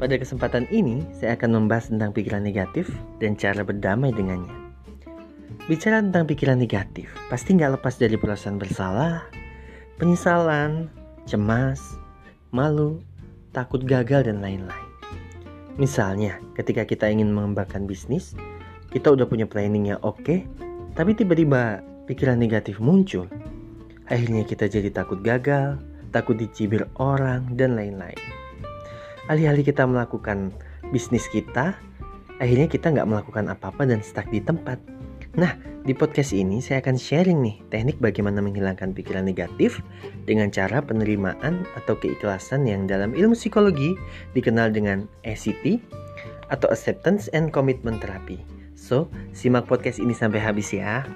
Pada kesempatan ini, saya akan membahas tentang pikiran negatif dan cara berdamai dengannya. Bicara tentang pikiran negatif, pasti nggak lepas dari perasaan bersalah, penyesalan, cemas, malu, takut gagal, dan lain-lain. Misalnya, ketika kita ingin mengembangkan bisnis, kita udah punya planning yang oke, tapi tiba-tiba pikiran negatif muncul. Akhirnya kita jadi takut gagal, takut dicibir orang, dan lain-lain alih-alih kita melakukan bisnis kita, akhirnya kita nggak melakukan apa-apa dan stuck di tempat. Nah, di podcast ini saya akan sharing nih teknik bagaimana menghilangkan pikiran negatif dengan cara penerimaan atau keikhlasan yang dalam ilmu psikologi dikenal dengan ACT atau Acceptance and Commitment Therapy. So, simak podcast ini sampai habis ya.